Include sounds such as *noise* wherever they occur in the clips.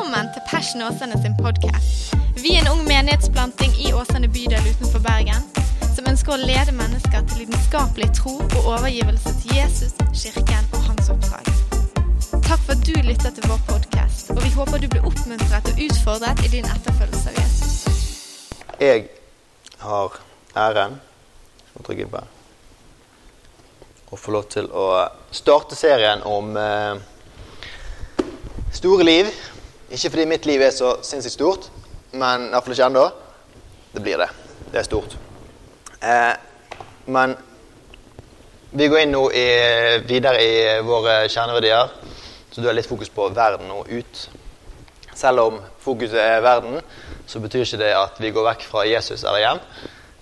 Velkommen til Passion Åsane sin podkast. Vi er en ung menighetsplanting i Åsane bydel utenfor Bergen som ønsker å lede mennesker til lidenskapelig tro og overgivelse til Jesus, kirken og hans oppdrag. Takk for at du lytter til vår podkast, og vi håper du blir oppmuntret og utfordret i din etterfølgelse av Jesus. Jeg har æren som trykke på å få lov til å starte serien om eh, store liv. Ikke fordi mitt liv er så sinnssykt stort, men iallfall ikke ennå. Det blir det. Det er stort. Eh, men vi går inn nå i, videre i våre kjerneverdier, så du har litt fokus på verden og ut. Selv om fokuset er verden, så betyr ikke det at vi går vekk fra Jesus eller hjem.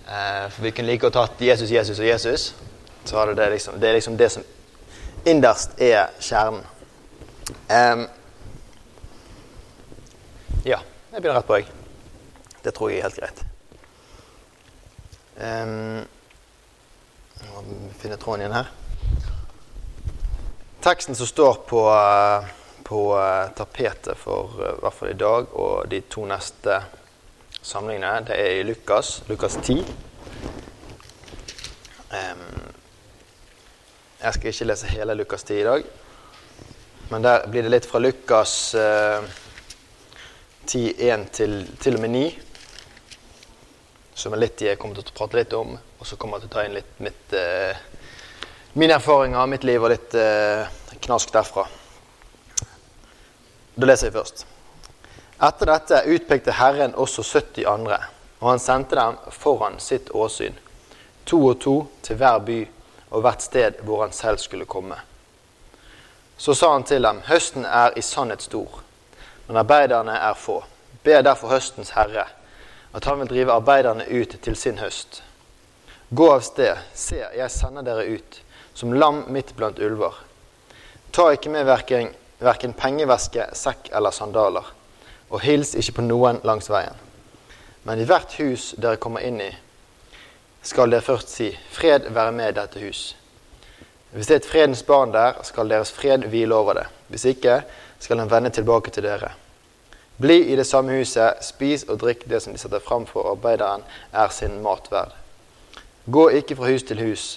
Eh, for vi kunne like å tatt Jesus, Jesus og Jesus. Så er det, liksom, det er liksom det som innerst er kjernen. Um, ja, jeg begynner rett på, jeg. Det tror jeg er helt greit. Um, jeg må finne tråden igjen her. Teksten som står på, på tapetet for uh, i hvert fall i dag og de to neste samlingene, det er i Lukas, Lukas 10. Um, jeg skal ikke lese hele Lukas 10 i dag, men der blir det litt fra Lukas eh, 10, 1 til, til og med 9. Som er litt jeg kommer til å prate litt om, og så kommer jeg til å ta inn litt mitt, eh, mine erfaringer, mitt liv og litt eh, knask derfra. Da leser jeg først. Etter dette utpekte Herren også 70 andre, og han sendte dem foran sitt åsyn, to og to til hver by og hvert sted hvor han selv skulle komme. Så sa han til dem, høsten er i sannhet stor, men arbeiderne er få. Be derfor høstens herre, at han vil drive arbeiderne ut til sin høst. Gå av sted, se, jeg sender dere ut, som lam midt blant ulver. Ta ikke med verken, verken pengeveske, sekk eller sandaler, og hils ikke på noen langs veien. Men i hvert hus dere kommer inn i, skal dere først si, fred være med dette hus. Hvis det er et fredens barn der, skal deres fred hvile over det. Hvis ikke, skal han vende tilbake til dere. Bli i det samme huset, spis og drikk det som de setter fram for arbeideren, er sin mat verd. Gå ikke fra hus til hus.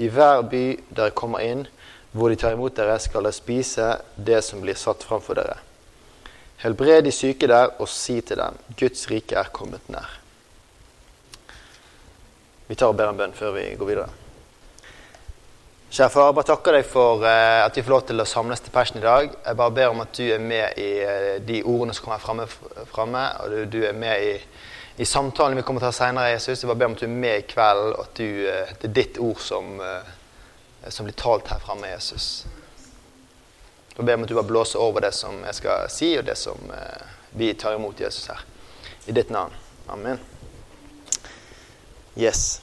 I hver by dere kommer inn, hvor de tar imot dere, skal dere spise det som blir satt fram for dere. Helbred de syke der, og si til dem, Guds rike er kommet nær. Vi tar og ber en bønn før vi går videre. Kjære far, jeg bare takker deg for uh, at vi får lov til å samles til Passion i dag. Jeg bare ber om at du er med i uh, de ordene som kommer framme, og du, du, er med i, i, samtalen vi kommer til å ha senere. Jesus. Jeg bare ber om at du er med i kveld, og at du, uh, det er ditt ord som, som blir talt her framme, Jesus. Jeg ber om at du bare blåser over det som jeg skal si, og det som vi tar imot Jesus her. I ditt navn. Amen. Yes.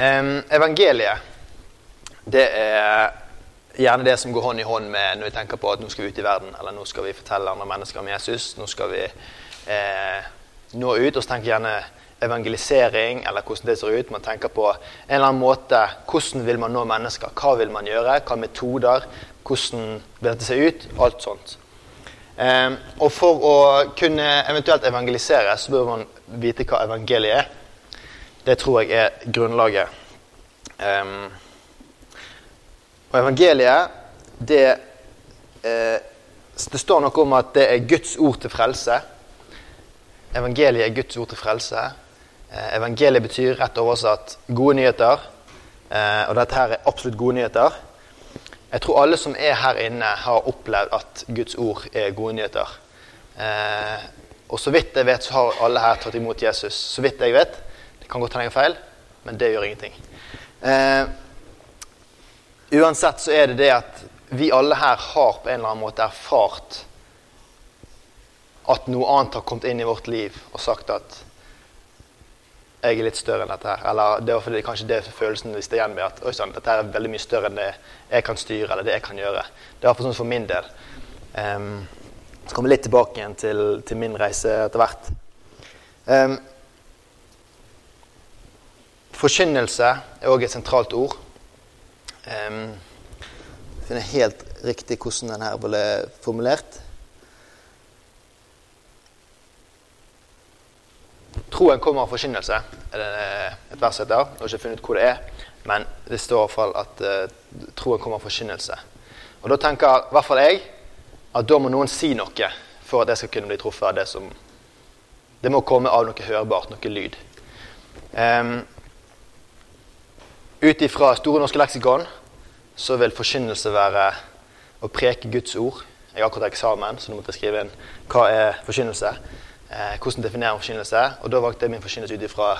Evangeliet, det er gjerne det som går hånd i hånd med når vi tenker på at nå skal vi ut i verden, eller nå skal vi fortelle andre mennesker om Jesus. Nå skal vi eh, nå ut. Og så tenker gjerne evangelisering, eller hvordan det ser ut. Man tenker på en eller annen måte hvordan vil man nå mennesker. Hva vil man gjøre? Hva metoder? Hvordan vil dette se ut? Alt sånt. Eh, og for å kunne eventuelt evangelisere, så bør man vite hva evangeliet er. Det tror jeg er grunnlaget. Um, og evangeliet, det eh, Det står noe om at det er Guds ord til frelse. Evangeliet er Guds ord til frelse. Eh, evangeliet betyr rett oversatt gode nyheter. Eh, og dette her er absolutt gode nyheter. Jeg tror alle som er her inne, har opplevd at Guds ord er gode nyheter. Eh, og så vidt jeg vet, så har alle her tatt imot Jesus. Så vidt jeg vet. Kan godt hende jeg feil, men det gjør ingenting. Eh, uansett så er det det at vi alle her har på en eller annen måte erfart at noe annet har kommet inn i vårt liv og sagt at jeg er litt større enn dette her. Eller det var kanskje det følelsen vi igjen med. At sånn, dette er veldig mye større enn det jeg kan styre, eller det jeg kan gjøre. Det er sånn for min del. Um, så kommer vi litt tilbake igjen til, til min reise etter hvert. Um, forkynnelse er òg et sentralt ord. Um, finner helt riktig hvordan den her ble formulert. Troen kommer av forkynnelse, er det et vers etter. Jeg har ikke funnet ut hvor det er, men det står i hvert fall at uh, troen kommer av forkynnelse. Og da tenker i hvert fall jeg at da må noen si noe for at jeg skal kunne bli truffet av det som Det må komme av noe hørbart, noe lyd. Um, Ut ifra Store norske leksikon så vil forkynnelse være å preke Guds ord. Jeg har akkurat eksamen, så nå måtte jeg skrive inn hva er forkynnelse. Eh, hvordan definerer man forkynnelse? Og da valgte jeg min forkynnelse ut ifra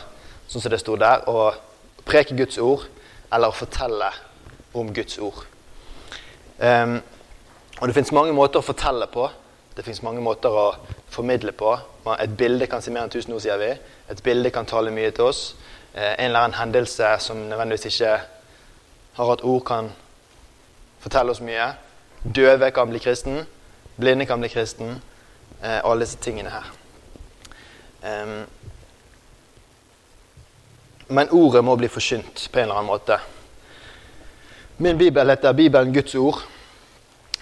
sånn som det sto der, å preke Guds ord eller å fortelle om Guds ord. Um, og det fins mange måter å fortelle på. Det fins mange måter å formidle på. Et bilde kan si mer enn tusen ord, sier vi. Et bilde kan tale mye til oss. Eh, en eller annen hendelse som nødvendigvis ikke har hatt ord, kan fortelle oss mye. Døve kan bli kristen. Blinde kan bli kristen. Eh, alle disse tingene her. Men ordet må bli forkynt på en eller annen måte. Min bibel heter Bibelen Guds ord.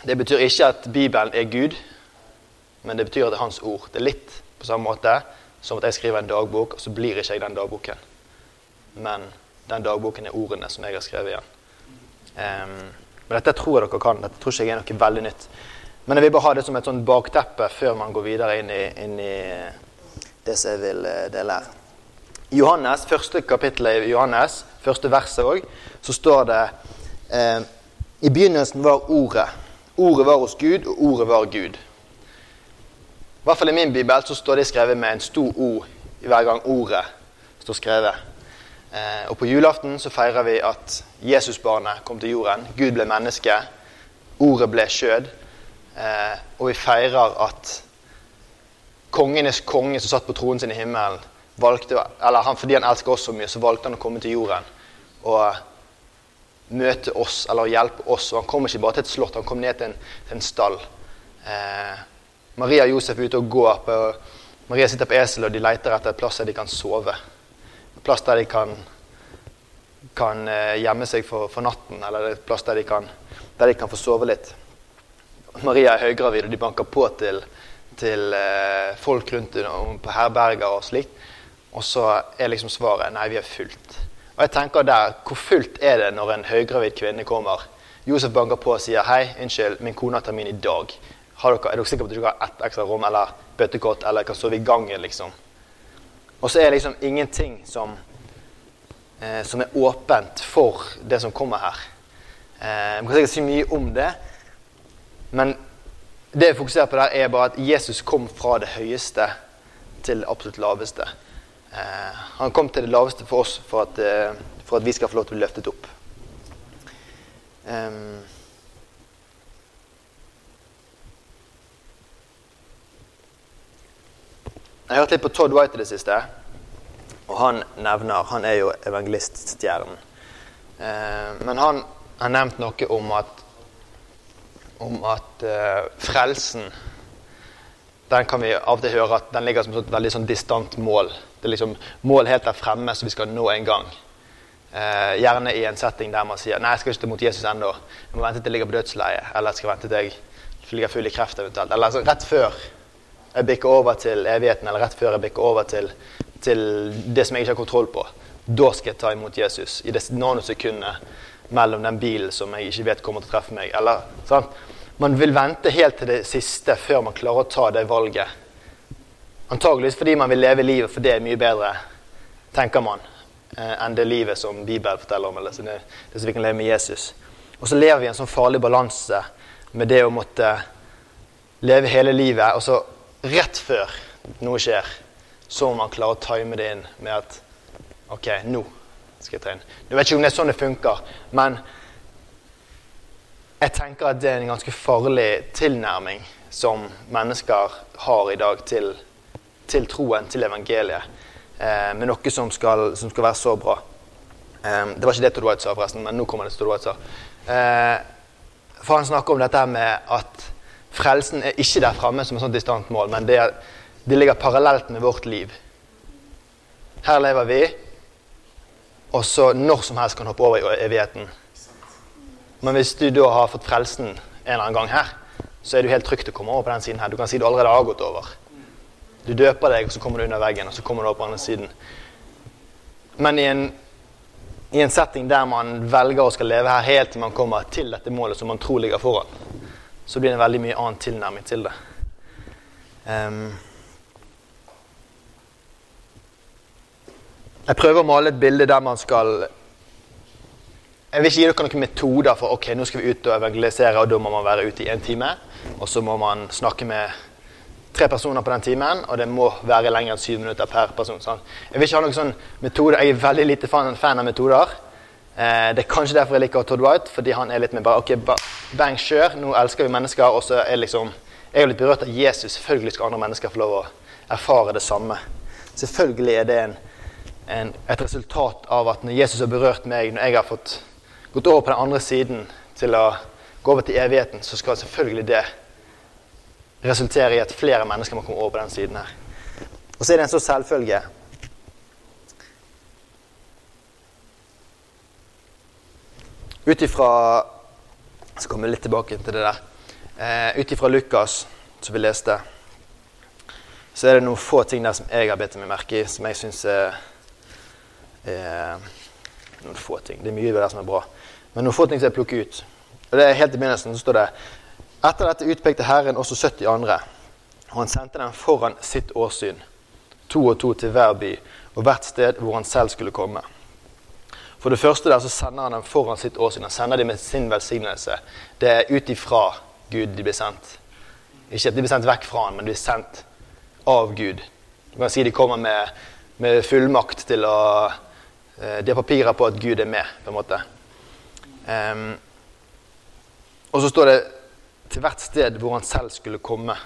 Det betyr ikke at Bibelen er Gud, men det betyr at det er Hans ord. Det er litt på samme måte som at jeg skriver en dagbok, og så blir ikke jeg den dagboken. Men den dagboken er ordene som jeg har skrevet igjen. Um, men dette tror jeg dere kan. Dette tror ikke jeg er noe veldig nytt. Men jeg vil bare ha det som et sånt bakteppe før man går videre inn i, inn i det som jeg vil eh, dele her. I Johannes, første kapittelet i Johannes, første verset òg, så står det eh, I begynnelsen var Ordet. Ordet var hos Gud, og ordet var Gud. I hvert fall i min bibel så står det skrevet med en stor O hver gang ordet står skrevet. Eh, og på julaften så feirer vi at Jesusbarnet kom til jorden. Gud ble menneske. Ordet ble skjød. Eh, og vi feirer at kongenes konge som satt på tronen sin i himmelen, valgte, eller han, fordi han elsker oss så mye, så valgte han å komme til jorden og møte oss eller hjelpe oss. Og han kom ikke bare til et slott, han kom ned til en, til en stall. Eh, Maria og Josef er ute og går. På, Maria sitter på esel, og de leter etter et plass der de kan sove. Plass der de kan, kan eh, gjemme seg for, for, natten, eller et plass der de, kan, der de kan få sove litt. Maria er høygravid, og de banker på til, til eh, folk rundt på herberger og slikt. Og så er liksom svaret nei, vi er fullt. Og jeg tenker der, Hvor fullt er det når en høygravid kvinne kommer? Josef banker på og sier hei, unnskyld, min kone har termin i dag. Dere, er dere sikre på at dere har ett ekstra rom eller bøttekott eller kan sove i gangen? liksom? Og så er det liksom ingenting som, eh, som er åpent for det som kommer her. Eh, man kan sikkert si mye om det, men det jeg fokuserer på der, er bare at Jesus kom fra det høyeste til det absolutt laveste. Eh, han kom til det laveste for oss for at, eh, for at vi skal få lov til å bli løftet opp. Um, jeg har hørt litt på Todd White i det siste, og han nevner Han er jo evangeliststjernen. Eh, men han har nevnt noe om at om at eh, frelsen den kan vi av og til høre at den ligger som et veldig sånn distant mål. Det er liksom mål helt der fremme som vi skal nå en gang. Eh, gjerne i en setting der man sier nei, jeg skal ikke ta imot Jesus ennå. Jeg må vente til jeg ligger på dødsleiet, eller jeg skal vente til jeg ligger full i kreft eventuelt. Eller altså, rett før jeg bikker over til evigheten, eller rett før jeg bikker over til, til det som jeg ikke har kontroll på. Da skal jeg ta imot Jesus. I det nanosekundet mellom den bilen som jeg ikke vet kommer til å treffe meg. Eller, sant? Man vil vente helt til det siste før man klarer å ta det valget. Antageligvis fordi man vil leve livet, for det er mye bedre, tenker man, eh, enn det livet som Bibelen forteller om. eller det, det som vi kan leve med Jesus. Og så lever vi i en sånn farlig balanse med det å måtte leve hele livet, og så rett før noe skjer, så må man klare å time det inn med at OK, nå skal jeg inn. Jeg vet ikke om det er sånn det funker, men jeg tenker at det er en ganske farlig tilnærming som mennesker har i dag til til troen, til evangeliet, eh, med noe som skal, som skal, være så bra. Eh, det var ikke det Todd White sa, forresten, men nå kommer det til Todd White sa. Eh, for han snakker om dette med at frelsen er ikke der framme som et sånt distant mål, men det, det ligger parallelt med vårt liv. Her lever vi, og så når som helst kan hoppe over i evigheten. Men hvis du da har fått frelsen en eller annen gang her, så er du helt trygt å komme over på den siden her. Du kan si du allerede har gått over. Du døper deg, og så kommer du under veggen, og så kommer du over på andre siden. Men i en, i en setting der man velger å skal leve her helt til man kommer til dette målet som man tror ligger foran, så blir det en veldig mye annen tilnærming til det. Um, jeg prøver å male et bilde der man skal jeg vil ikke gi dere noen metoder for ok, nå skal vi ut og evangelisere, og da må man være ute i en time. Og så må man snakke med tre personer på den timen, og det må være lenger enn syv minutter per person. Sånn. Jeg vil ikke ha noen sånn metode. Jeg er veldig lite fan av metoder. Eh, det er kanskje derfor jeg liker Todd White, fordi han er litt mer bare ok, bang, kjør. Nå elsker vi mennesker. Og så er liksom Jeg er litt berørt av Jesus. Selvfølgelig skal andre mennesker få lov å erfare det samme. Selvfølgelig er det en, en, et resultat av at når Jesus har berørt meg, når jeg har fått gått over på den andre siden til å gå over til evigheten, så skal selvfølgelig det resultere i at flere mennesker må komme over på den siden her. Og så er det en sånn selvfølge Ut ifra Så kommer vi litt tilbake til det der. Eh, Ut ifra Lukas, som vi leste, så er det noen få ting der som jeg har bitt meg merke i, som jeg syns er, er Noen få ting. Det er mye der som er bra. Men noen få ting som jeg plukker ut. Og det er Helt i begynnelsen så står det Etter dette utpekte Herren også 70 andre, og han sendte dem foran sitt åsyn, to og to til hver by og hvert sted hvor han selv skulle komme. For det første der så sender han dem foran sitt åsyn. Han sender dem med sin velsignelse. Det er ut ifra Gud de blir sendt. Ikke at de blir sendt vekk fra han, men de blir sendt av Gud. Du kan si de kommer med, med fullmakt til å eh, De har papirer på at Gud er med, på en måte. Um, og så står det 'til hvert sted hvor han selv skulle komme'.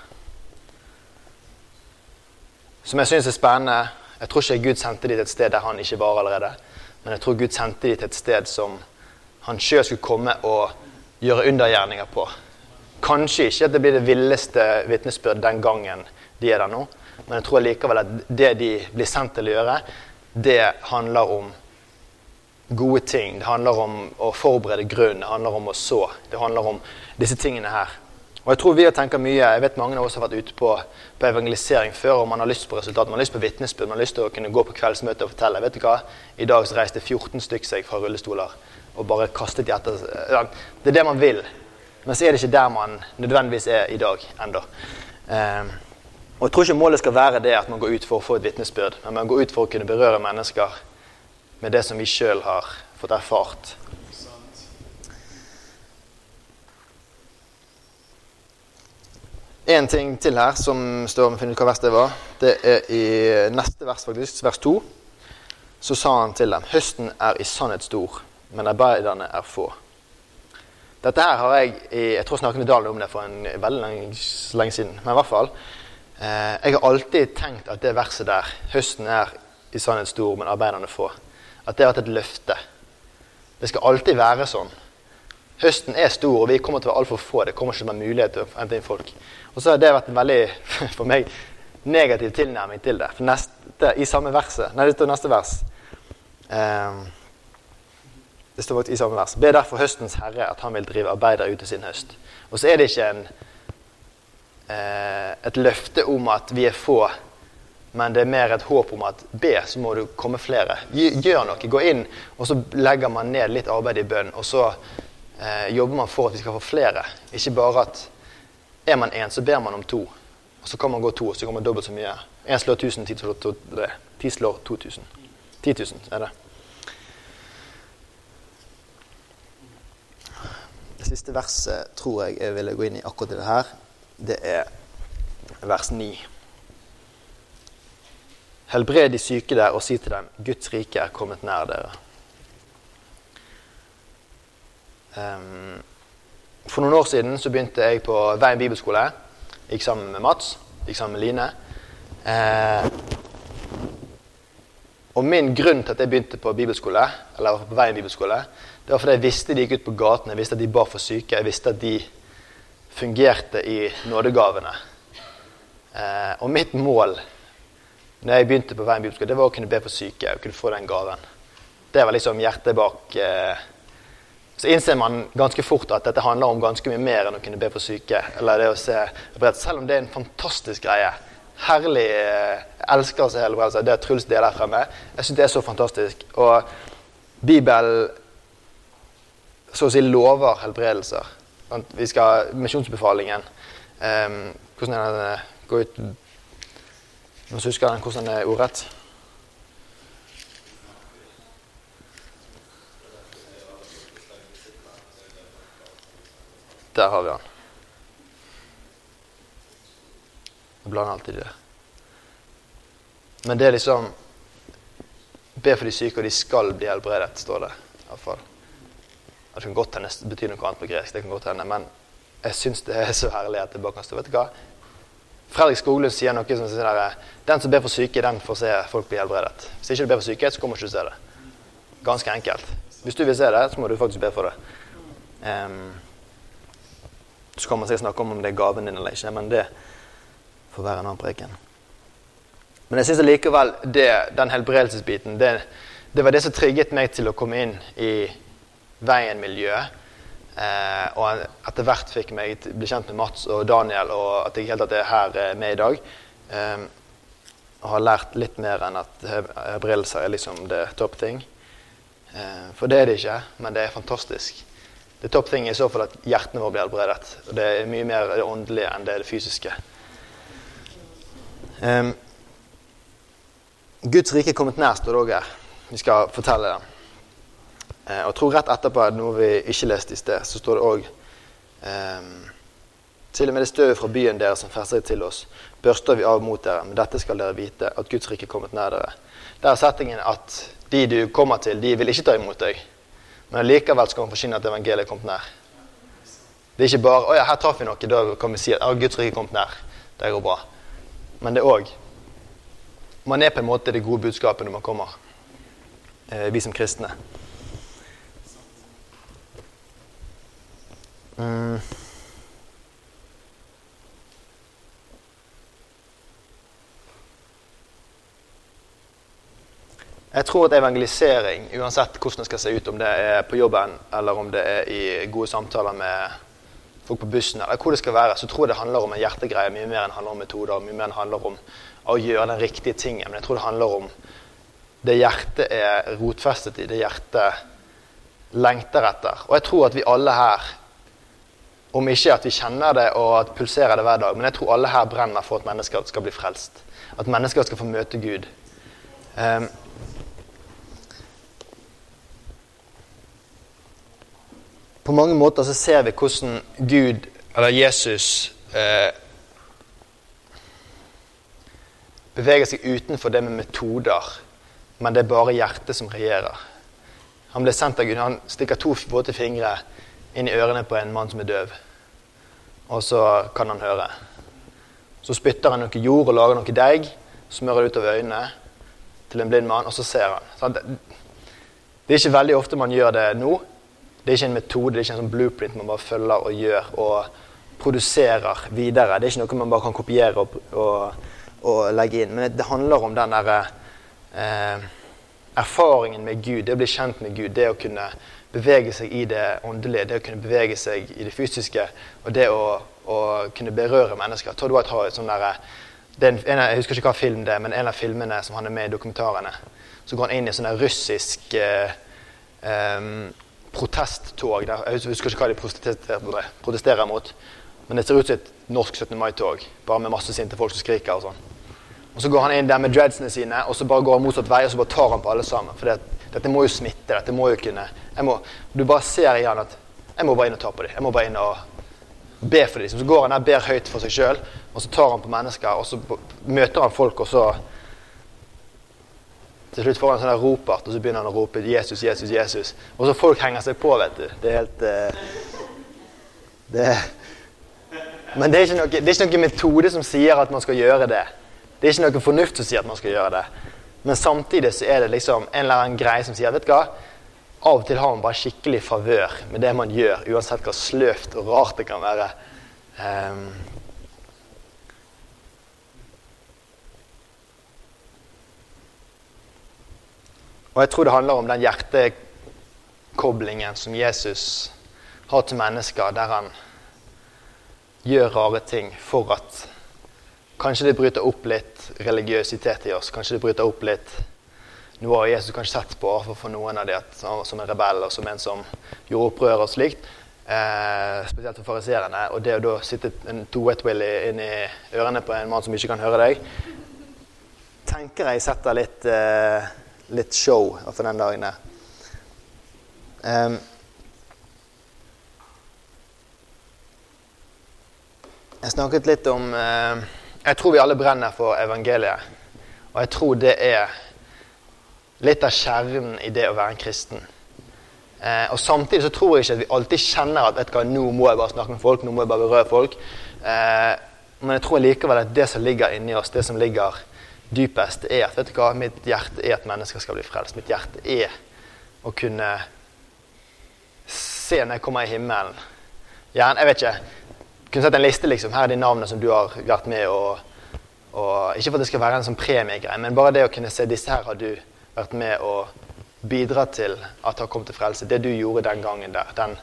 Som jeg syns er spennende. Jeg tror ikke Gud sendte dem til et sted der han ikke var allerede. Men jeg tror Gud sendte dem til et sted som han sjøl skulle komme og gjøre undergjerninger på. Kanskje ikke at det blir det villeste vitnesbyrd den gangen de er der nå. Men jeg tror likevel at det de blir sendt til å gjøre, det handler om gode ting. Det handler om å forberede grunn, det handler om å så. Det handler om disse tingene her. Og jeg tror vi har tenkt mye, jeg vet Mange av oss har vært ute på, på evangelisering før og man har lyst på resultat. Man har lyst på vitnesbyrd, man har lyst til å kunne gå på kveldsmøte og fortelle. vet du hva? I dag så reiste 14 stykker seg fra rullestoler og bare kastet de etter ja, Det er det man vil. Men så er det ikke der man nødvendigvis er i dag ennå. Um, og jeg tror ikke målet skal være det at man går ut for å få et vitnesbyrd, men man går ut for å kunne berøre mennesker med det som vi sjøl har fått erfart. En ting til her som står om å finne ut hva vers det var. Det er i neste vers, faktisk, vers 2. Så sa han til dem høsten er i sannhet stor, men arbeiderne er få. Dette her har jeg Jeg tror snakket med Dalen om det for en veldig lenge, lenge siden. Men i hvert fall. Eh, jeg har alltid tenkt at det verset der, høsten er i sannhet stor, men arbeiderne få, at det har vært et løfte. Det skal alltid være sånn. Høsten er stor, og vi kommer til å være altfor få. Det kommer ikke til å være mulighet til å hente inn folk. Og så har det vært en veldig, *laughs* for meg, negativ tilnærming til det. For neste, I samme verset Nei, det står neste vers. Um, det står faktisk i samme vers. Be derfor høstens herre at han vil drive arbeidere ut til sin høst. Og så er det ikke en, eh, et løfte om at vi er få men det er mer et håp om at be, så må du komme flere. Gjør noe. Gå inn, og så legger man ned litt arbeid i bønn. Og så eh, jobber man for at vi skal få flere. Ikke bare at er man én, så ber man om to. Og så kan man gå to, og så kommer dobbelt så mye. Én slår 1000, ti slår, to, ti slår 2000. 10 000 er det. Det siste verset tror jeg jeg ville gå inn i akkurat i det her. Det er vers 9. Helbred de syke der og si til dem Guds rike er kommet nær dere. Um, for noen år siden så begynte jeg på Veien bibelskole. Gikk sammen med Mats, gikk sammen med Line. Eh, og min grunn til at jeg begynte på bibelskole, eller på Veien bibelskole, det var fordi jeg visste de gikk ut på gaten, jeg visste at de bar for syke, jeg visste at de fungerte i nådegavene. Eh, og mitt mål når jeg begynte på Veien bibelskole, det var å kunne be for syke og kunne få den gaven. Det var liksom hjertet bak eh, så innser man ganske fort at dette handler om ganske mye mer enn å kunne be for syke. eller det å se helbredelse, Selv om det er en fantastisk greie. Herlig. Jeg elsker å se helbredelse. Det Truls deler fremme. Jeg syns det er så fantastisk. Og Bibelen så å si lover helbredelser. Vi skal Misjonsbefalingen um, Hvordan er den? gå ut Noen husker den, hvordan er ordrett? Der har vi han. Jeg blander alltid det. Men det er liksom Be for de syke, og de skal bli helbredet, står det. I hvert fall. Det kan godt hende betyr noe annet på gresk, det kan godt hende, men jeg syns det er så herlig at det bare kan stå. Vet du hva? Fredrik Skoglund sier noe som sier der, den som ber for syke, den får se folk bli helbredet. Hvis ikke du ber for syke, så kommer du ikke til å se det. Ganske enkelt. Hvis du vil se det, så må du faktisk be for det. Um, så kan man sikkert snakke om om det er gaven din eller ikke, men det får være en annen preken. Men jeg syns likevel den helbredelsesbiten det, det, var det som trigget meg til å komme inn i veien-miljøet. Eh, og etter hvert fikk meg bli kjent med Mats og Daniel, og at jeg helt at er her eh, med i dag. Eh, og har lært litt mer enn at helbredelser er liksom det topp ting. Eh, for det er det ikke, men det er fantastisk. Det topp ting er i så fall at hjertene våre blir helbredet. Og det er mye mer det åndelige enn det, det fysiske. Um, Guds rike er kommet nær, står det òg her. Vi skal fortelle det. Uh, og tro rett etterpå, noe vi ikke leste i sted, så står det òg um, ehm, Til og med det støvet fra byen deres som fester seg til oss, børster vi av mot dere, men dette skal dere vite, at Guds rike er kommet nær dere. Der er settingen at de du kommer til, de vil ikke ta imot deg. Men likevel skal man forsyne at evangeliet er kommet nær. Det er ikke bare å ja, her traff vi noe, da kan vi si at Guds rike er kommet nær. Det går bra. Men det òg Man er på en måte det gode budskapet når man kommer, eh, vi som kristne. Mm. Jeg tror at evangelisering, uansett hvordan det skal se ut, om det er på jobben eller om det er i gode samtaler med folk på bussen, eller hvor det skal være, så tror jeg det handler om en hjertegreie mye mer enn handler om metoder. mye mer enn handler om å gjøre den riktige tingen. Men jeg tror det handler om det hjertet er rotfestet i, det hjertet lengter etter. Og jeg tror at vi alle her, om ikke at vi kjenner det og at pulserer det hver dag, men jeg tror alle her brenner for at mennesker skal bli frelst. At mennesker skal få møte Gud. Um, på mange måter så ser vi hvordan Gud, eller Jesus, eh, beveger seg utenfor det med metoder, men det er bare hjertet som regjerer. Han ble sendt av Gud. Han stikker to våte fingre inn i ørene på en mann som er døv. Og så kan han høre. Så spytter han noe jord og lager noe deig, smører det utover øynene til en blind mann, og så ser han. Det er ikke veldig ofte man gjør det nå, det er ikke en metode, det er ikke en sånn blueprint man bare følger og gjør og produserer videre. Det er ikke noe man bare kan kopiere og, og, og legge inn. Men det handler om den derre eh, erfaringen med Gud, det å bli kjent med Gud. Det å kunne bevege seg i det åndelige, det å kunne bevege seg i det fysiske. Og det å, å kunne berøre mennesker. Todd White har et sånn derre Jeg husker ikke hva film det er, men en av filmene som han er med i dokumentarene. Så går han inn i sånn russisk eh, um, protesttog. Jeg husker ikke hva de protesterer, protesterer mot. Men det ser ut som et norsk 17. mai-tog, bare med masse sinte folk som skriker. og sånn. Og Så går han inn der med dreadsene sine og så bare går han motsatt vei og så bare tar han på alle sammen. For det, dette må jo smitte. dette må jo kunne... Må, du bare ser i han at jeg må bare inn og ta på dem. Jeg må bare inn og be for dem. Så går han der ber høyt for seg sjøl, og så tar han på mennesker, og så møter han folk, og så til slutt får han sånn ropart, og så begynner han å rope 'Jesus, Jesus, Jesus'. Og så folk henger seg på, vet du. Det er helt uh, det, Men det er, noe, det er, ikke noe, metode som sier at man skal gjøre det. Det er ikke noe fornuft som sier at man skal gjøre det. Men samtidig så er det liksom en eller annen greie som sier vet du hva, av og til har man bare skikkelig favør med det man gjør, uansett hva sløvt og rart det kan være. Um, Og jeg tror det handler om den hjertekoblingen som Jesus har til mennesker, der han gjør rare ting for at Kanskje det bryter opp litt religiøsitet i oss. Kanskje det bryter opp litt noe av Jesus kanskje sett på for noen av dem som en rebell og som en som gjorde opprør og slikt. Eh, spesielt for fariserene. Og det å da sitte en toet-willy inn i ørene på en mann som ikke kan høre deg, tenker jeg setter litt, eh, litt show for den dagen der. Um, jeg snakket litt om uh, Jeg tror vi alle brenner for evangeliet. Og jeg tror det er litt av kjernen i det å være en kristen. Eh, og Samtidig så tror jeg ikke at vi alltid kjenner at vet du hva, nå må jeg bare snakke med folk, nå må jeg bare berøre folk. Eh, men jeg tror likevel at det som ligger inni oss, det som ligger dypest, er at vet du hva, mitt hjerte er at mennesker skal bli frelst. Mitt hjerte er å kunne se når jeg kommer i himmelen. Gjerne, jeg vet ikke, kunne sett en liste liksom, Her er de navnene som du har vært med og, og Ikke for at det skal være en sånn premiegreie, men bare det å kunne se disse her har du vært med og bidra til at har kommet til frelse. Det du gjorde den gangen der. Den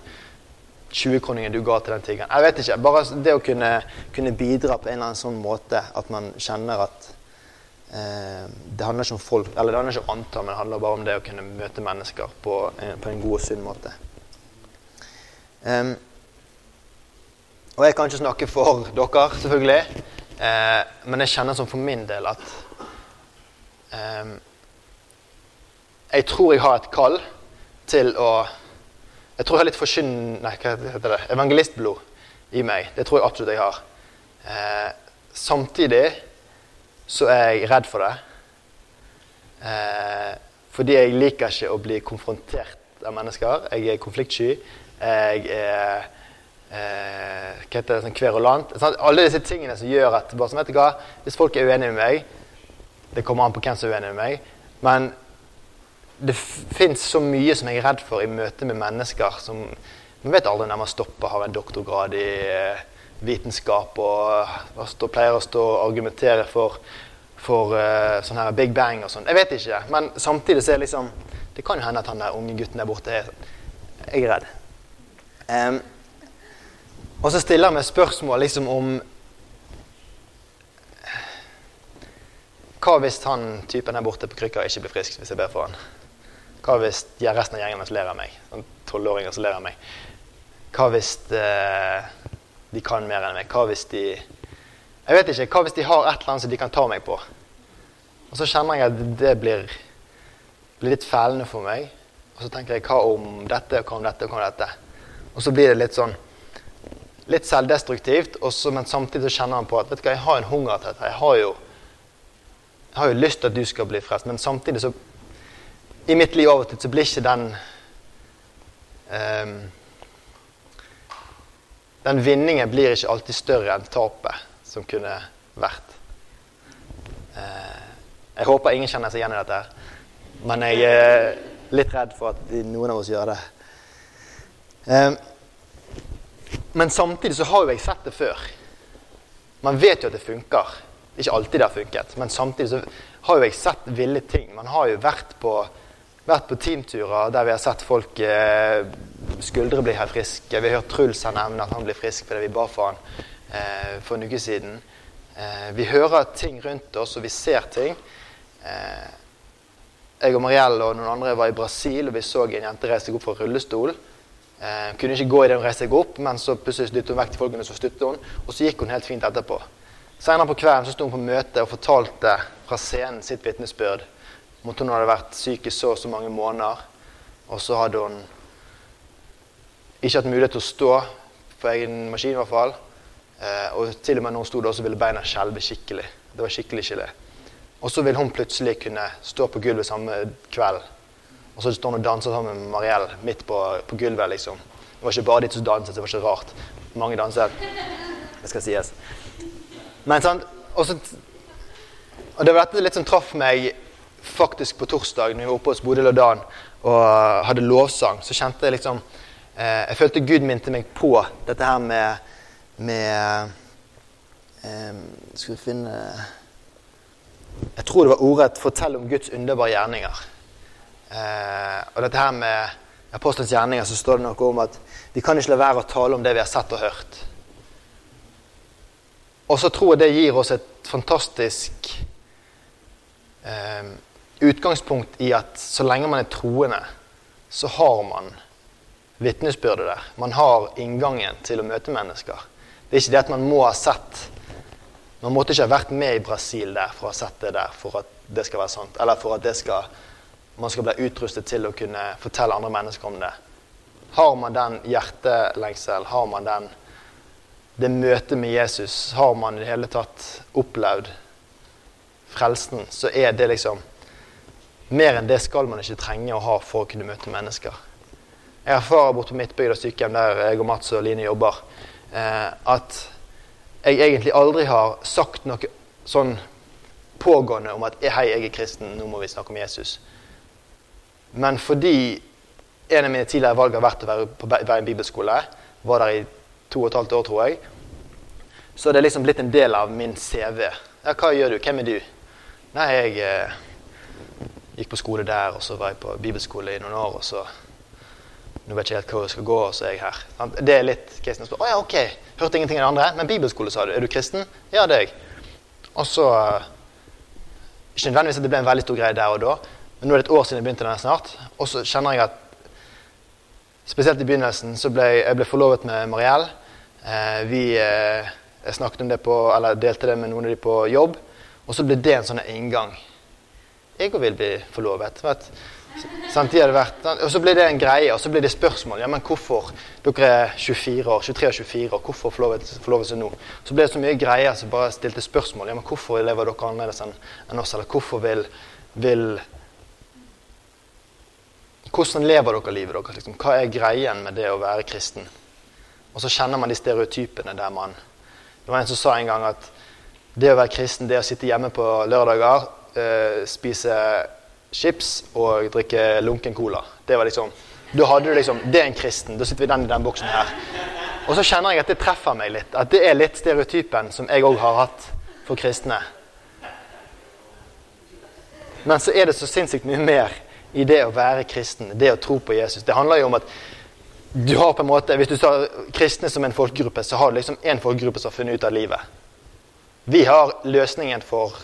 20-kroningen du ga til den tiggeren. Jeg vet ikke. Bare det å kunne, kunne, bidra på en eller annen sånn måte at man kjenner at Det handler ikke om folk, eller det handler ikke om antall, men det handler bare om det å kunne møte mennesker på, eh, på en god og sunn måte. Um, og jeg kan ikke snakke for dere, selvfølgelig, eh, men jeg kjenner som for min del at um, jeg tror jeg har et kall til å Jeg tror jeg har litt forsyn... Nei, hva heter det? Evangelistblod i meg. Det tror jeg absolutt jeg har. Eh, samtidig så er jeg redd for det. Eh, fordi jeg liker ikke å bli konfrontert av mennesker. Jeg er konfliktsky. Jeg er eh, hva heter det, sånn kverulant. Sånn, alle disse tingene som gjør at bare sånn, vet du hva, Hvis folk er uenige med meg Det kommer an på hvem som er uenig med meg. Men det fins så mye som jeg er redd for i møte med mennesker som Man vet aldri når man stopper, har en doktorgrad i eh, vitenskap og, og pleier å stå og argumentere for, for uh, sånn her Big Bang og sånn. Jeg vet ikke. Men samtidig så er det liksom Det kan jo hende at han der unge gutten der borte er Jeg er redd. Um, og så stiller jeg meg spørsmål liksom om Hva hvis han typen der borte på krykka ikke blir frisk hvis jeg ber for han? Hva hvis resten av gjengen ler av meg? Sånn tolvåringer som ler av meg. Hva hvis eh, de kan mer enn meg? Hva hvis de Jeg vet ikke. Hva hvis de har et eller annet som de kan ta meg på? Og så kjenner jeg at det blir, blir litt fælende for meg. Og så tenker jeg hva om dette, og hva om dette, og hva om dette? Og så blir det litt sånn Litt selvdestruktivt, også, men samtidig så kjenner han på at vet du hva, jeg har en hunger til dette. Jeg har jo, jeg har jo lyst til at du skal bli frelst, men samtidig så i mitt liv av og til så blir ikke den um, Den vinningen blir ikke alltid større enn tapet som kunne vært. Uh, jeg håper ingen kjenner seg igjen i dette, men jeg er litt redd for at noen av oss gjør det. Um, men samtidig så har jo jeg sett det før. Man vet jo at det funker. Ikke alltid det har funket, men samtidig så har jo jeg sett ville ting. Man har jo vært på vært på teamturer der vi har sett folk eh, skuldre blir helt friske. Vi har hørt Truls her nevne at han blir frisk fordi vi ba for han eh, for en uke siden. Eh, vi hører ting rundt oss, og vi ser ting. Eh, jeg og Marielle og noen andre var i Brasil, og vi så en jente reise seg opp fra rullestol. Eh, kunne ikke gå i det hun reiste seg opp, men så plutselig dyttet hun vekk til folkene, så støttet hun, og så gikk hun helt fint etterpå. Senere på kvelden så sto hun på møte og fortalte fra scenen sitt vitnesbyrd om hun hadde vært syk i så og så mange måneder. Og så hadde hun ikke hatt mulighet til å stå på egen maskin, i hvert fall. Eh, og til og med når hun sto der, så ville beina skjelve skikkelig. Det var skikkelig gelé. Og så vil hun plutselig kunne stå på gulvet samme kveld. Og så står hun og danser sammen med Mariell midt på, på, gulvet. liksom. Det var ikke bare de som danset, det var ikke rart. Mange danset. Det skal sies. Men sant, og, så, og det var dette litt som traff meg faktisk på torsdag når vi var oppe hos Bodil og Dan og hadde lovsang, så kjente jeg liksom eh, Jeg følte Gud minte meg på dette her med, med eh, Skal vi finne Jeg tror det var ordrett 'fortell om Guds underbare gjerninger'. Eh, og dette her med Apostelens gjerninger så står det noe om at vi kan ikke la være å tale om det vi har sett og hørt. Og så tror jeg det gir oss et fantastisk eh, utgangspunkt i at så lenge man er troende, så har man vitnesbyrdet der. Man har inngangen til å møte mennesker. Det er ikke det at man må ha sett Man måtte ikke ha vært med i Brasil der for å ha sett det der for at det skal være sant. Eller for at skal, man skal bli utrustet til å kunne fortelle andre mennesker om det. Har man den hjertelengsel, har man den, det møtet med Jesus, har man i det hele tatt opplevd frelsen, så er det liksom Mer enn det skal man ikke trenge å ha for å kunne møte mennesker. Jeg erfarer borte på mitt bygda sykehjem, der jeg og Mats og Line jobber, eh, at jeg egentlig aldri har sagt noe sånn pågående om at 'hei, jeg er kristen, nå må vi snakke om Jesus'. Men fordi en av mine tidligere valg har vært å være på Bergen bibelskole, var der i to og et halvt år, tror jeg, så er det liksom blitt en del av min CV. Ja, hva gjør du? Hvem er du? Nei, jeg eh, gikk på skole der, og så var jeg på bibelskole i noen år, og så nå vet jeg ikke helt hvor jeg skal gå, og så er jeg her. Det er litt kristen. Å ja, ok. Hørte ingenting av det andre. Men bibelskole, sa du. Er du kristen? Ja, det er jeg. Og så Ikke nødvendigvis at det ble en veldig stor greie der og da, men nå er det et år siden jeg begynte den snart. Og så kjenner jeg at Spesielt i begynnelsen så ble jeg ble forlovet med Mariell. Eh, vi eh, jeg snakket om det på, eller delte det med noen av de på jobb. Og så ble det en sånn inngang. Jeg òg vil bli forlovet. vet vært, og Så blir det en greie, og så blir det spørsmål. Ja, men hvorfor? Dere er 24 år, 23 og 24 år, hvorfor forlovelse nå? Så ble det så mye greier som bare stilte spørsmål. Ja, men Hvorfor lever dere annerledes enn oss? Eller hvorfor vil, vil Hvordan lever dere livet deres? Liksom? Hva er greien med det å være kristen? Og så kjenner man de stereotypene der man Det var en som sa en gang at det å være kristen, det å sitte hjemme på lørdager, øh, spise chips og drikke lunken cola. Det var liksom, da hadde du liksom, det er en kristen. Da sitter vi den i den boksen her. Og så kjenner jeg at det treffer meg litt. At det er litt stereotypen som jeg òg har hatt for kristne. Men så er det så sinnssykt mye mer i det å være kristen, det å tro på Jesus. Det handler jo om at du har på en måte, Hvis du tar kristne som en folkegruppe, så har du liksom én folkegruppe som har funnet ut av livet. Vi har løsningen for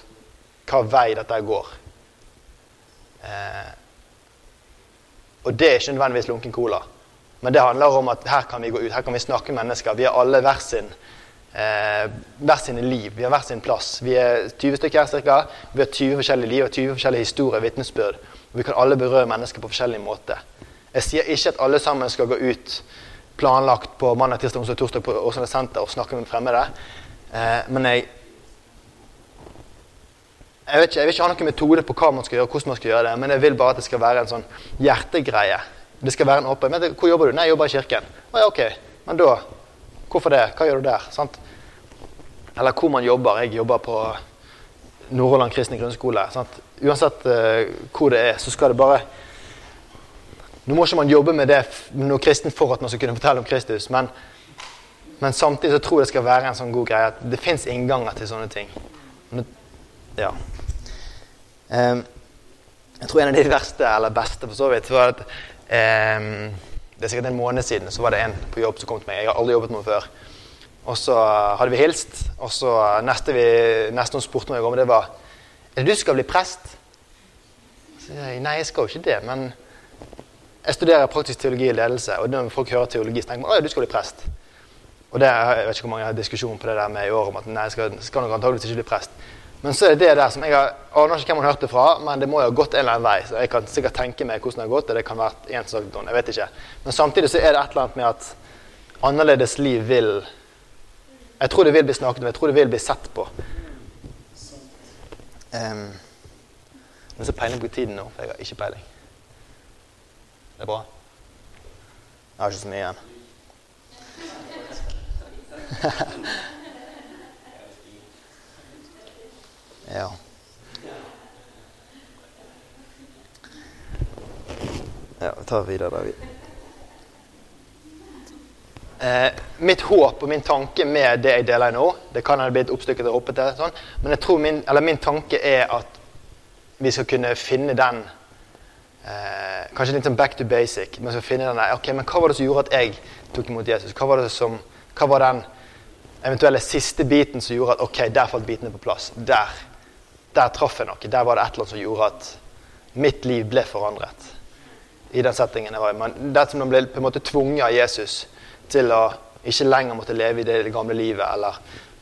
hva vei dette går. Eh, og det er ikke nødvendigvis lunken cola. Men det handler om at her kan vi gå ut, her kan vi snakke med mennesker. Vi har alle hver sin eh, hver sine liv. Vi har hver sin plass. Vi er 20 stykker her cirka. Vi har 20 forskjellige liv og 20 forskjellige historier og vitnesbyrd. Vi kan alle berøre mennesker på forskjellig måte. Jeg sier ikke at alle sammen skal gå ut planlagt på mandag, tirsdag, onsdag, torsdag på Åsane senter og snakke med fremmede. Eh, men jeg jeg, vet ikke, jeg vil ikke ha noen metode på hva man skal gjøre, hvordan man skal gjøre det, men jeg vil bare at det skal være en sånn hjertegreie. Det skal være en åpen men Hvor jobber du? Nei, jeg jobber i kirken. Å ja, ok. Men da Hvorfor det? Hva gjør du der? Sant? Eller hvor man jobber. Jeg jobber på Nordhordland kristne grunnskole. Sant? Uansett uh, hvor det er, så skal det bare Nå må ikke man jobbe med det noe kristent for at man skal kunne fortelle om Kristus, men, men samtidig så tror jeg det skal være en sånn god greie at det fins innganger til sånne ting. Ja. Um, jeg tror en av de verste, eller beste for så vidt, var at um, Det er sikkert en måned siden så var det en på jobb som kom til meg. Jeg har aldri jobbet med henne før. Og så hadde vi hilst, og så neste, vi, neste hun spurte meg om, det var Er det du som skal bli prest? Så jeg, Nei, jeg skal jo ikke det, men jeg studerer praktisk teologi og ledelse, og når folk hører teologi, så tenker de at du skal bli prest. Og det, Jeg vet ikke hvor mange har diskusjon på det der med i år om at nei, jeg skal, skal nok antakeligvis ikke bli prest. Men så er det det der som jeg har, aner ikke hvem man hørte fra, men det må jo ha gått en eller annen vei. Så jeg kan sikkert tenke meg hvordan det har gått, og det kan være en som jeg vet ikke. Men samtidig så er det et eller annet med at annerledes liv vil Jeg tror det vil bli snakket om, jeg tror det vil bli sett på. Um, men så peiling på tiden nå, for jeg har ikke peiling. Det er bra? Jeg har ikke så mye igjen. *laughs* Ja. Ja, vi tar videre da. Eh, mitt håp og min tanke med det jeg deler nå Det kan ha blitt oppstykket og hoppete, sånn, men jeg tror min, min, tanke er at vi skal kunne finne den eh, kanskje litt sånn back to basic. Men så finne den der, ok, men hva var det som gjorde at jeg tok imot Jesus? Hva var, det som, hva var den eventuelle siste biten som gjorde at ok, der falt bitene på plass? Der, der traff jeg noe. Der var det et eller annet som gjorde at mitt liv ble forandret. I den settingen jeg var i. Men det som ble på en måte tvunget av Jesus til å ikke lenger måtte leve i det gamle livet, eller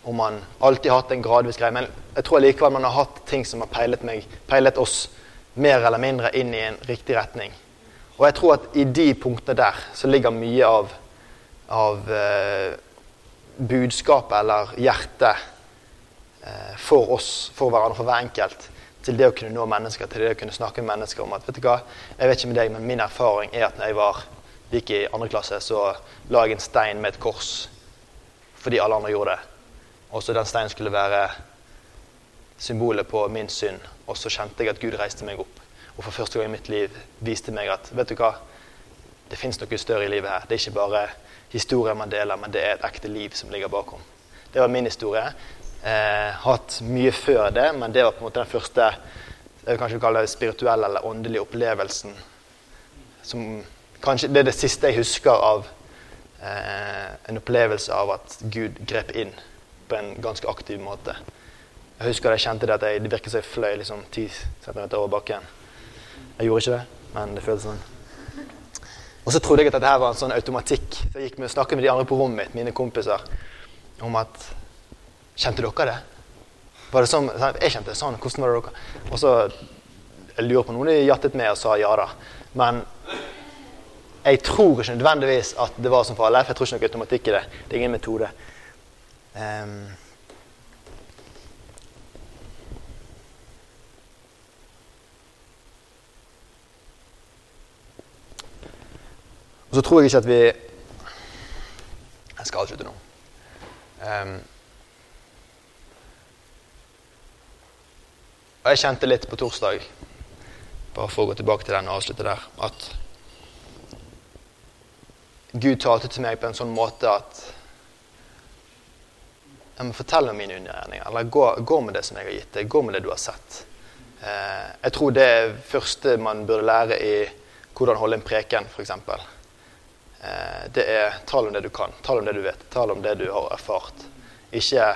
om man alltid har hatt en gradvis greie. Men jeg tror likevel man har hatt ting som har peilet, meg, peilet oss mer eller mindre inn i en riktig retning. Og jeg tror at i de punktene der så ligger mye av, av eh, budskapet eller hjertet for oss, for hverandre, for hver enkelt, til det å kunne nå mennesker, til det å kunne snakke med mennesker om at vet du hva, jeg vet ikke med deg, men min erfaring er at når jeg var, gikk i andre klasse, så la jeg en stein med et kors fordi alle andre gjorde det. Og så den steinen skulle være symbolet på min synd. Og så kjente jeg at Gud reiste meg opp. Og for første gang i mitt liv viste meg at vet du hva, det fins noe større i livet her. Det er ikke bare historier man deler, men det er et ekte liv som ligger bakom. Det var min historie. Eh, hatt mye før det, men det var på en måte den første jeg vil kanskje kalle det spirituelle eller åndelige opplevelsen. Som, kanskje, det er det siste jeg husker av eh, en opplevelse av at Gud grep inn på en ganske aktiv måte. Jeg husker jeg kjente det at jeg, det virket som jeg fløy liksom 10 cm over bakken. Jeg gjorde ikke det, men det føltes sånn. Og så trodde jeg at dette var en sånn automatikk. Så jeg gikk med og snakket med de andre på rommet mitt, mine kompiser, om at Kjente dere det? Var det sånn, Jeg kjente det sånn. Hvordan var det dere? Og så jeg lurer på noen de jattet med og sa ja da. Men jeg tror ikke nødvendigvis at det var som for alle. For jeg tror ikke noe automatikk i det. Det er ingen metode. Um, Og så tror jeg ikke at vi Jeg skal avslutte nå. Um, og jeg kjente litt på torsdag, bare for å gå tilbake til den og avslutte der, at Gud talte til meg på en sånn måte at jeg må fortelle om mine undergjerninger. Eller gå, gå, med det som jeg har gitt deg. Gå med det du har sett. Eh, jeg tror det er første man burde lære i hvordan holde en preken, f.eks. Eh, det er tal om det du kan, tal om det du vet, tal om det du har erfart. Ikke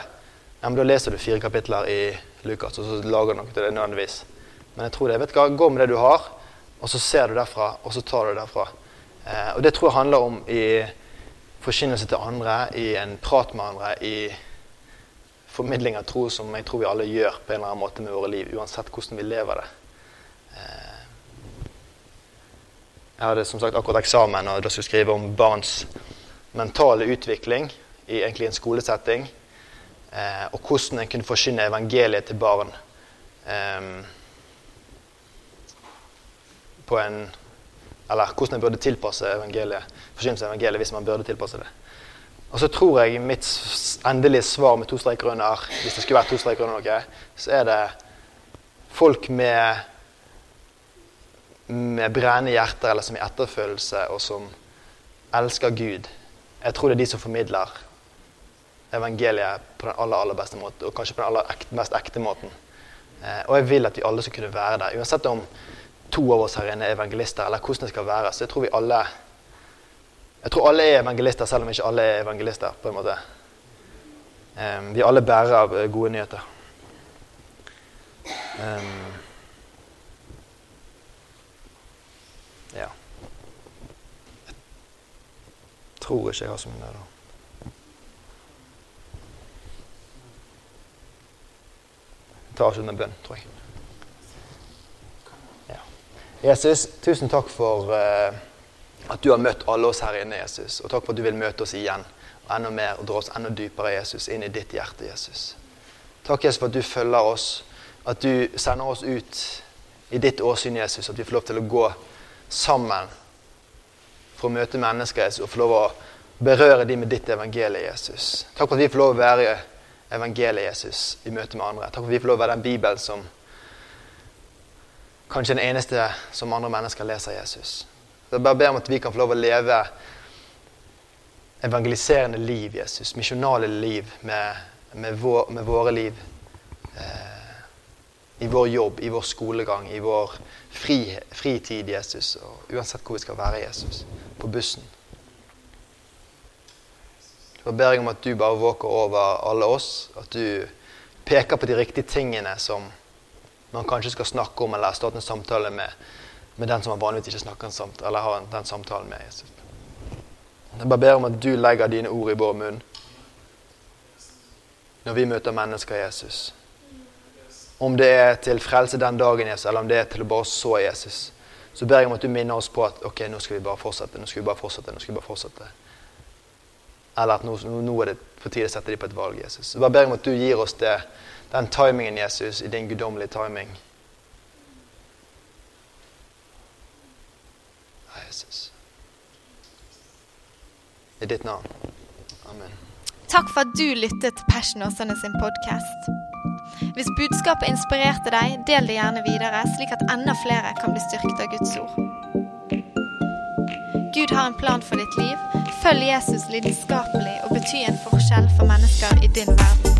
ja, men Da leser du fire kapitler i Lukas, og så lager du noe til det nødvendigvis. Men jeg tror det. vet du, Gå med det du har, og så ser du derfra, og så tar du derfra. Eh, og det tror jeg handler om i forkynnelse til andre, i en prat med andre, i formidling av tro som jeg tror vi alle gjør på en eller annen måte med våre liv, uansett hvordan vi lever det. Eh, jeg hadde som sagt akkurat eksamen og da skulle jeg skrive om barns mentale utvikling i egentlig en skolesetting. Eh, og hvordan en kunne forsyne evangeliet til barn eh, på en Eller hvordan en burde tilpasse evangeliet, forkynnelse av evangeliet hvis man burde tilpasse det. Og så tror jeg mitt endelige svar med to streker under, hvis det skulle vært to streker under noe, så er det folk med, med brennende hjerter, eller som i etterfølelse, og som elsker Gud. Jeg tror det er de som formidler evangeliet på den aller, aller beste måten, og kanskje på den aller ekte, mest ekte måten. Eh, og jeg vil at vi alle skal kunne være der. Uansett om to av oss her inne er evangelister, eller hvordan det skal være, så jeg tror vi alle jeg tror alle er evangelister, selv om ikke alle er evangelister. på en måte. Um, vi alle bærere av gode nyheter. Um, ja. Jeg tror ikke jeg har så mye der, da. Ta oss med bønn, tror jeg. Ja. Jesus, tusen takk for uh, at du har møtt alle oss her inne, Jesus. Og takk for at du vil møte oss igjen og enda mer og dra oss enda dypere, Jesus, inn i ditt hjerte, Jesus. Takk, Jesus, for at du følger oss, at du sender oss ut i ditt åsyn, Jesus. At vi får lov til å gå sammen for å møte mennesker, Jesus, og få lov å berøre dem med ditt evangelie, Jesus. Takk for at vi får lov å være evangeliet, Jesus, i møte med andre. Takk for at vi får lov å være den Bibelen som kanskje den eneste som andre mennesker leser, Jesus. Jeg bare ber om at vi kan få lov å leve evangeliserende liv, Jesus. Misjonale liv med, med, vår, med våre liv. Eh, I vår jobb, i vår skolegang, i vår fri, fritid, Jesus. Og uansett hvor vi skal være, Jesus. På bussen. Så ber jeg om at du bare våker over alle oss. At du peker på de riktige tingene som man kanskje skal snakke om eller starte en samtale med, med den som man vanligvis ikke snakker en samtale, eller har den samtalen med. Jesus. Jeg bare ber om at du legger dine ord i vår munn når vi møter mennesker, Jesus. Om det er til frelse den dagen, Jesus, eller om det er til å bare så Jesus, så ber jeg om at du minner oss på at ok, nå skal vi bare fortsette, nå skal vi bare fortsette, nå skal vi bare fortsette. Eller at nå, nå er det på tide å sette dem på et valg, Jesus. Så bare ber om at du gir oss det, den timingen, Jesus, i din guddommelige timing. Ja, Jesus. I ditt navn. Amen. Takk for at du lyttet til Passion Åsane sin podkast. Hvis budskapet inspirerte deg, del det gjerne videre, slik at enda flere kan bli styrket av Guds ord. Gud har en plan for ditt liv. Følg Jesus lidenskapelig og bety en forskjell for mennesker i din verden.